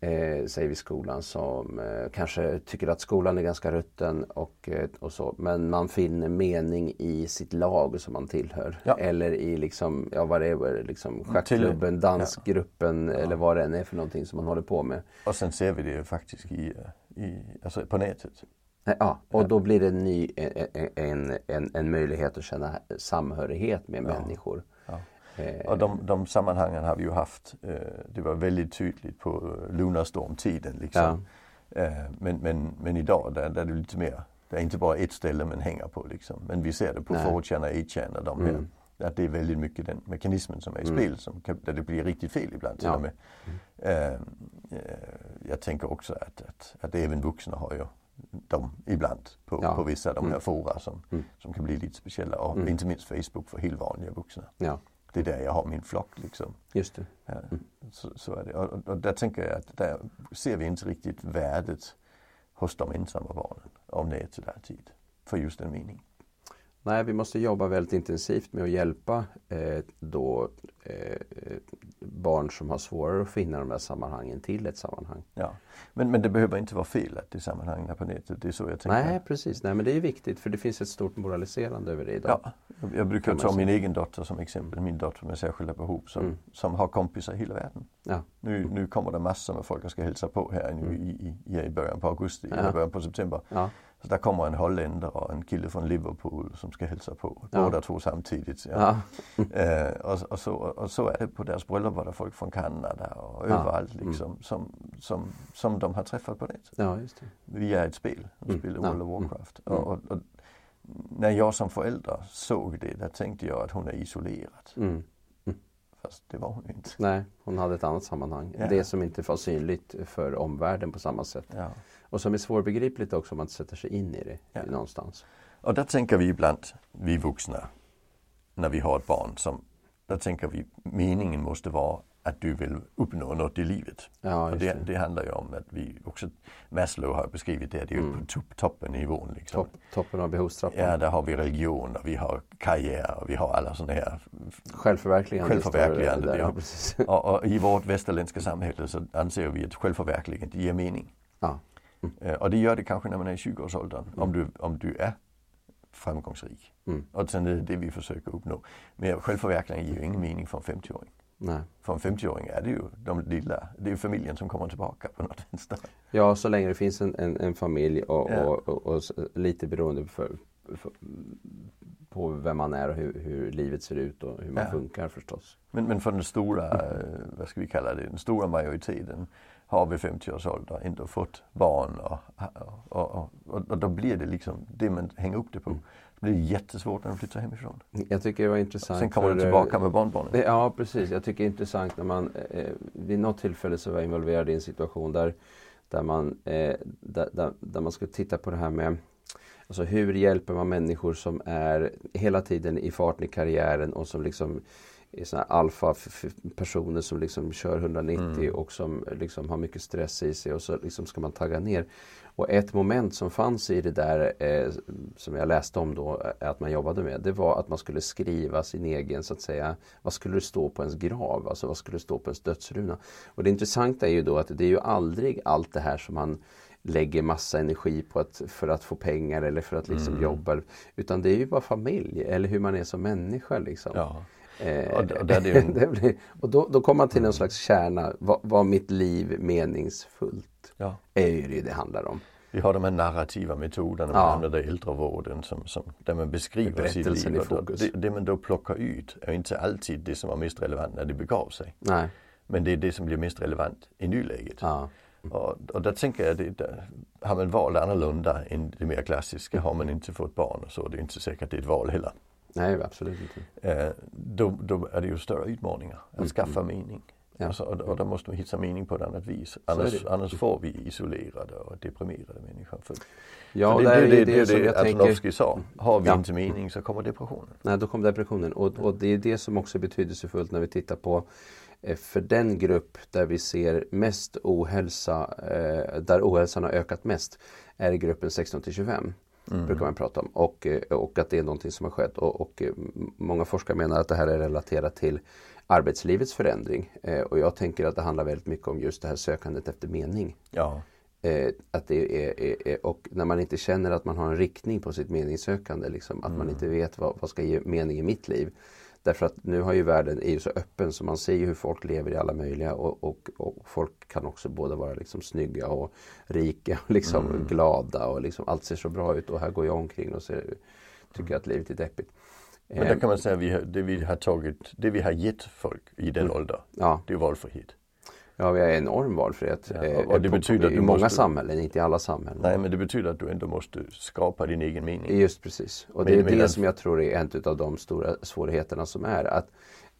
eh, säger vi skolan, som eh, kanske tycker att skolan är ganska rutten och, eh, och så. Men man finner mening i sitt lag som man tillhör. Ja. Eller i liksom, ja vad det är, liksom schackklubben, dansgruppen Ja. eller vad det än är för någonting som man håller på med. Och sen ser vi det ju faktiskt i, i, alltså på nätet. Ja, och då blir det en, ny, en, en, en, möjlighet att känna samhörighet med människor. Ja. Eh, Och de, de sammanhangen har vi ju haft. Eh, det var väldigt tydligt på Lunarstorm-tiden. Liksom. Eh, men, men, men idag där, där är det lite mer, det är inte bara ett ställe man hänger på. Liksom. Men vi ser det på Nej. 4chan och 8chan och de här. Mm. Att det är väldigt mycket den mekanismen som är i Mm. spel som kan, där det blir riktigt fel ibland till Ja. och med. Eh, eh, jag tänker också att, att, att även vuxna har ju dem ibland på, Ja. på vissa av de här Mm. fora som, Mm. som kan bli lite speciella. Och Mm. inte minst Facebook för helt vanliga vuxna. Ja, Det är där jag har min flock liksom. just det. Ja, Mm. så, så är det. Och, och, där tänker jag att där ser vi inte riktigt värdet hos de ensamma barnen den tid. För just den meningen. Nej, vi måste jobba väldigt intensivt med att hjälpa eh, då, eh, barn som har svårare att finna de här sammanhangen till ett sammanhang. Ja. Men, men det behöver inte vara fel att det är på nätet. Det är så jag tänker. Nej, precis. Nej, men det är viktigt för det finns ett stort moraliserande över det idag. Ja, jag- jag brukar ta min egen dotter som exempel. Min dotter med särskilda behov som, Mm. som har kompisar i hela världen. Ja. Nu, nu kommer det massor med folk som ska hälsa på här nu Mm. i, i, i, i början på augusti, Ja. eller början på september. Ja. Så där kommer en holländare och en kille från Liverpool som ska hälsa på. Ja. Båda två samtidigt. Ja. Ja. Eh, och, och, så, och så är det på deras bröllop var det folk från Kanada och Ja. överallt Mm. liksom, som, som, som de har träffat på nätet. ja, just det. Via ett spel, de Mm. World of Warcraft. Mm. Och, och, när jag som förälder såg det, där tänkte jag att hon är isolerad. Mm. Fast det var hon inte. Nej, hon hade ett annat sammanhang. Det som inte var synligt för omvärlden på samma sätt. Och som är svårbegripligt också om man inte sätter sig in i det Ja. någonstans. Och där tänker vi ibland, vi vuxna, när vi har ett barn, som, där tänker vi meningen måste vara att du vill uppnå något i livet. Ja, Och det, det. det handlar ju om att vi också, Maslow har beskrivit det, det är Mm. på top, toppennivån. Liksom. Topp, toppen av behovstrappan. Ja, där har vi religion och vi har karriär och vi har alla sådana här. Självförverkligande. Självförverkligande, där. ja. Och, och i vårt västerländska samhälle så anser vi att självförverkligande ger mening. Ja. Eh, Och det gör det kanske när man är i 20-årsåldern, om, du, om du är framgångsrik. Mm. Och sen är det det vi försöker uppnå. Men självförverkligande ger ju ingen mening för en 50-åring. Nej. För en 50-åring är det ju de lilla, det är familjen som kommer tillbaka på något vänster. Ja, så länge det finns en, en, en familj och, Ja. och, och, och lite beroende för, för, på vem man är och hur, hur livet ser ut och hur man Ja. funkar förstås. Men, men för den stora, eh, vad ska vi kalla det, den stora majoriteten har vid 50 års ålder ändå fått barn och, och, och, och, då blir det liksom det man hänger upp det på. Det blir jättesvårt när de flyttar hemifrån. Jag tycker det var intressant. Sen kommer de eh, tillbaka med barnbarnen. Ja, precis. Jag tycker det är intressant när man eh, vid något tillfälle så var jag involverad i en situation där, där, man, eh, där, där, där man skulle titta på det här med Alltså hur hjälper man människor som är hela tiden i farten i karriären och som liksom är såna alfa-personer som liksom kör 190 Mm. och som liksom har mycket stress i sig och så liksom ska man tagga ner. Och ett moment som fanns i det där eh, som jag läste om då eh, att man jobbade med det var att man skulle skriva sin egen så att säga vad skulle det stå på ens grav? Alltså vad skulle det stå på ens dödsruna? Och det intressanta är ju då att det är ju aldrig allt det här som man lägger massa energi på att, för att få pengar eller för att liksom Mm. jobba. Utan det är ju bara familj eller hur man är som människa. Liksom. Ja. Eh, Och det en- blir- då, då kommer man till någon slags kärna. Var, var mitt liv meningsfullt? Ja. är ju det det handlar om. Vi har de här narrativa metoderna Ja. använder i äldrevården som, som, där man beskriver sitt liv. Det, det man då plockar ut är inte alltid det som var mest relevant när det begav sig. Nej. Men det är det som blir mest relevant i nuläget. Ja. Och, och där tänker jag, det, där, har man valt annorlunda än det mer klassiska, har man inte fått barn och så, det är inte säkert det är ett val heller. Nej, absolut inte. Eh, då, då är det ju större utmaningar att Mm. skaffa mening. Ja. Alltså, och, och då måste vi hitta mening på ett annat vis. Annars, det. annars får vi isolerade och deprimerade människor. För, Ja, för och det, där det, är det, det, det, det jag tänker. Antonovsky sa. Har vi Ja. inte mening så kommer depressionen. Nej, då kom depressionen. Och, och det är det som också är betydelsefullt när vi tittar på eh, för den grupp där vi ser mest ohälsa, eh, där ohälsan har ökat mest, är i gruppen 16 till 25. Mm. Brukar man prata om. Och, eh, och att det är någonting som har skett. Och, och eh, många forskare menar att det här är relaterat till arbetslivets förändring. Eh, och jag tänker att det handlar väldigt mycket om just det här sökandet efter mening. Ja. Att det är, är, är, och när man inte känner att man har en riktning på sitt meningssökande, liksom, att Mm. man inte vet vad, vad ska ge mening i mitt liv. Därför att nu har ju världen är ju så öppen så man ser ju hur folk lever i alla möjliga och, och, och folk kan också både vara liksom snygga och rika och liksom Mm. glada och liksom allt ser så bra ut och här går jag omkring och ser, tycker att livet är deppigt. Men Eh, där kan man säga att vi har, det vi har tagit, det vi har gett folk i den Mm. åldern, Ja, det är valfrihet. Ja, vi har enorm valfrihet. Ja, eh, och det betyder att I många måste- samhällen, inte i alla samhällen. Nej, men det betyder att du ändå måste skapa din egen mening. Just precis. Och det är det som jag tror är en av de stora svårigheterna som är. Att,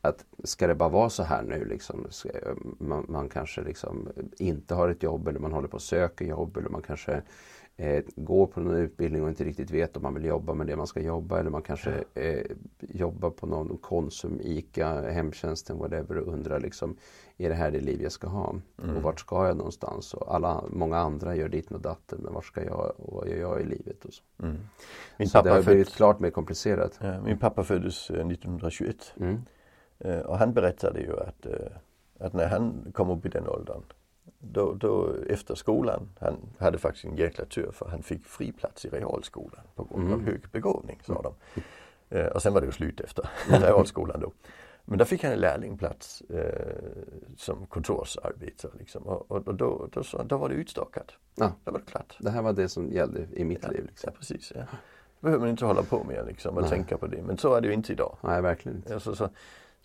att ska det bara vara så här nu liksom, ska, man, man kanske liksom inte har ett jobb eller man håller på att söka jobb eller man kanske eh, går på någon utbildning och inte riktigt vet om man vill jobba med det man ska jobba eller man kanske eh, jobbar på någon Konsum, ICA, hemtjänsten, whatever och undrar liksom är det här det liv jag ska ha? Mm. Och vart ska jag någonstans? Och alla, många andra gör dit och datten men vart ska jag och vad gör jag i livet? Och så. Mm. Min, Så det har pappa blivit född, klart mer komplicerat. ja, min pappa föddes eh, 1921 Mm. eh, och han berättade ju att, eh, att när han kom upp i den åldern då, då efter skolan, han hade faktiskt en jäkla tur för han fick fri plats i realskolan på grund av Mm. hög begåvning sa de. Eh, och sen var det ju slut efter realskolan då. Men där fick han en lärlingplats eh, som kontorsarbetare liksom. och, och, och då, då, så, då var det utstakat. Ja. Då var det klart. Det här var det som gällde i mitt Ja, liv. Liksom. ja precis. Ja. Då behöver man inte hålla på med liksom, och Nej. tänka på det. Men så är det ju inte idag. Nej, verkligen inte. Alltså, så,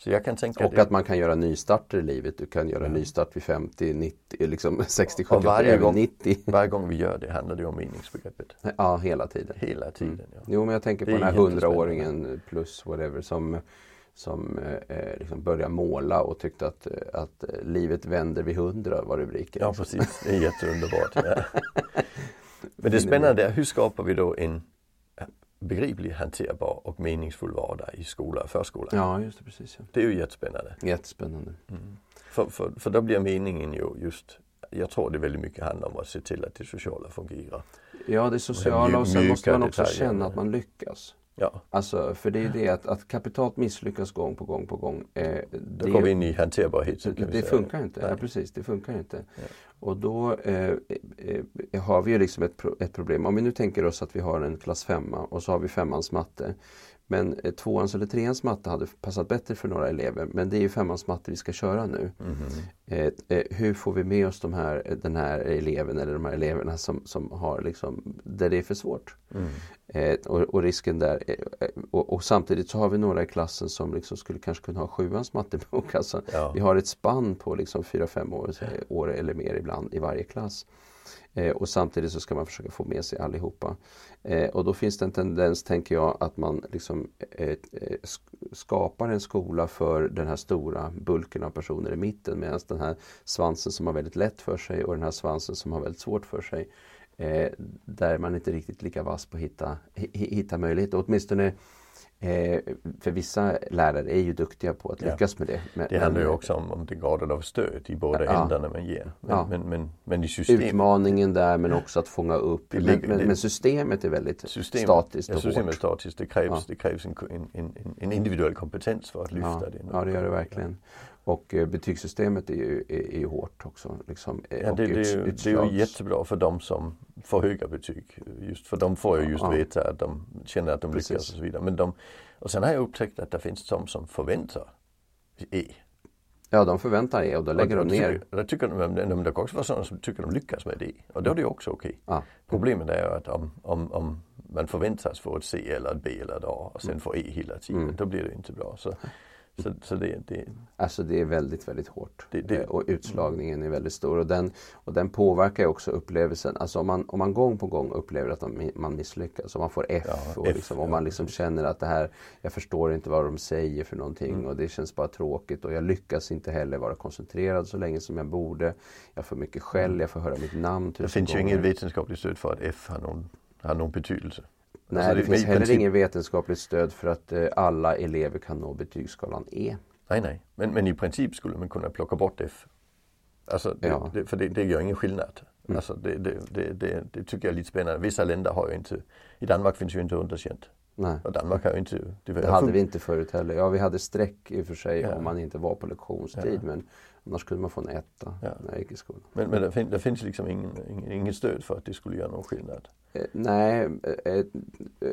så jag kan tänka Och att man kan göra nystarter i livet. Du kan göra Ja. nystart vid 50, 90, liksom 60, Och 70, varje gång- 90. varje gång vi gör det handlar det om meningsbegreppet. Ja, hela tiden. Hela tiden. Ja. Jo, men jag tänker på Det den här hundraåringen plus whatever som, som eh, liksom började måla och tyckte att, eh, att eh, livet vänder vid hundra var rubriken. ja precis, det är jätteunderbart. Ja. Men det spännande är hur skapar vi då en begriplig, hanterbar och meningsfull vardag i skola och förskola. Ja, just det, precis. Ja. Det är ju jättespännande. Jättespännande. För, för, för då blir meningen ju just, jag tror det väldigt mycket handlar om att se till att det sociala fungerar. Ja, det sociala och sen måste man också detaljer. känna att man lyckas. Ja, Alltså, för det är ju det att, att kapitalt misslyckas gång på gång på gång. Eh, då det, går vi in i vi det säga. funkar inte. Nej. Ja, precis, det funkar inte. Ja. Och då eh, eh, eh, har vi ju liksom ett, pro- ett problem. Om vi nu tänker oss att vi har en klass femma och så har vi femmans matte. Men eh, tvåans eller treans matte hade passat bättre för några elever. Men det är ju femmans matte vi ska köra nu. Eh, eh, hur får vi med oss de här, den här eleven eller de här eleverna som, som har liksom, där det är för svårt? Mm. Eh, och, och risken där, eh, och, och samtidigt så har vi några i klassen som liksom skulle kanske kunna ha sjuans mattebok. Alltså, Ja. Vi har ett spann på liksom 4-5 år, eh, år eller mer ibland i varje klass. Eh, och samtidigt så ska man försöka få med sig allihopa. Eh, och då finns det en tendens, tänker jag, att man liksom eh, eh skapar en skola för den här stora bulken av personer i mitten medan den här svansen som har väldigt lätt för sig och den här svansen som har väldigt svårt för sig eh, där man inte riktigt lika vass på att hitta, hitta möjligheter. Åtminstone eh, för vissa lärare är ju duktiga på att Ja. lyckas med det. Men, Det handlar ju också om, om det graden av stöd i båda Ja. ändarna man ger. Men, Ja. men, men, men i systemet, Utmaningen där men också att fånga upp. Det Men, det- men systemet är väldigt systemet, statiskt ja, och systemet är hårt. statiskt. Det krävs, Ja. det krävs en, en, en, individuell kompetens för att lyfta Ja, det. ja, det gör det verkligen. Och eh, betygssystemet är ju, är, är ju hårt också. Liksom, eh, Ja, det, det, är ju, det är ju jättebra för de som får höga betyg. Just för de får ju just Ja. veta att de känner att de Precis. lyckas och så vidare. Men de, och sen har jag upptäckt att det finns de som förväntar E. Ja, de förväntar sig och då lägger och, de och ner. Tycker, tycker de, men det kan också vara sådana som tycker de lyckas med det. Och då är det också okej. Ja, Problemet är ju att om, om, om man förväntas få ett C eller ett B eller ett A och sen få E hela tiden, Mm. då blir det inte bra. Så, så, så det, det, alltså det är väldigt, väldigt hårt. Det- det- Eh, och utslagningen är väldigt stor. Och den, och den påverkar ju också upplevelsen. Alltså om man, om man gång på gång upplever att man, man misslyckas, om man får F, Ja, och F, liksom, om ja, man liksom känner att det här, jag förstår inte vad de säger för någonting Mm. och det känns bara tråkigt och jag lyckas inte heller vara koncentrerad så länge som jag borde. Jag får mycket skäll, jag får höra mitt namn det tusen finns ju gånger. inget vetenskapligt stöd för att F har någon, har någon betydelse. Nej, Alltså, det, finns i heller princip- inget vetenskapligt stöd för att eh, alla elever kan nå betygsskalan E. Nej, nej. Men, men i princip skulle man kunna plocka bort F. Alltså, det, Ja. det, för det, det gör ingen skillnad. Mm. Alltså, det, det, det, det, det tycker jag är lite spännande. Vissa länder har ju inte, i Danmark finns ju inte underkänt. Nej. Och Danmark har ju inte... Det hade vi inte förut heller. Ja, vi hade streck i och för sig Ja. om man inte var på lektionstid. Ja. Men annars kunde man få en etta Ja. när jag gick i skolan. Men, men det, fin, det finns liksom ingen, ingen, ingen stöd för att det skulle göra någon skillnad. Eh, nej, eh, eh,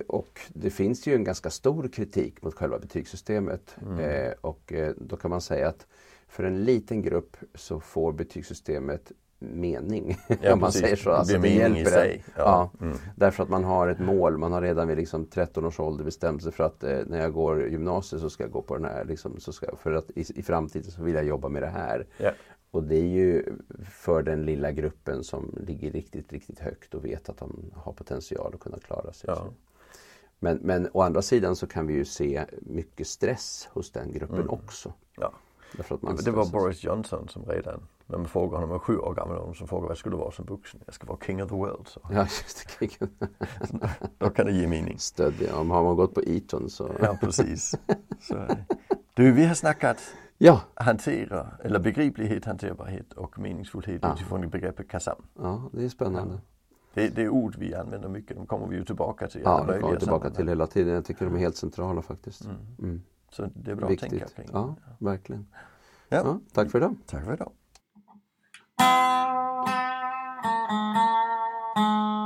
och det finns ju en ganska stor kritik mot själva betygssystemet. Mm. Eh, och eh, då kan man säga att för en liten grupp så får betygssystemet mening. om man precis. säger så. Det Alltså, blir det mening i hjälper sig. Ja. Ja. Mm. Därför att man har ett mål. Man har redan vid liksom 13 års ålder bestämt sig för att eh, när jag går gymnasiet så ska jag gå på den här. Liksom, så ska, för att i, i framtiden så vill jag jobba med det här. Ja. Och det är ju för den lilla gruppen som ligger riktigt, riktigt högt och vet att de har potential att kunna klara sig. Ja. Men, men å andra sidan så kan vi ju se mycket stress hos den gruppen Mm. också. Ja. Därför att man Det var. Boris Johnson som redan, när man frågar honom, han var sju år gammal, som frågar vad skulle du vara som vuxen? Jag ska vara king of the world. Så. Ja, just det. Då kan det ge mening. Stöd, ja. Om har man gått på Eton så... Ja, precis. Så, du, vi har snackat Ja, hantera, eller begriplighet, hanterbarhet och meningsfullhet Ja. utifrån begreppet KASAM. ja det är spännande. Det, det är ord vi använder mycket, de kommer vi ju tillbaka till Ja, det kommer vi tillbaka till hela tiden. Jag tycker de är helt centrala faktiskt. Mm. Mm. Så det är bra att tänka Viktigt. kring. Ja, verkligen. Ja. Ja, tack för idag. Tack för idag. Thank you.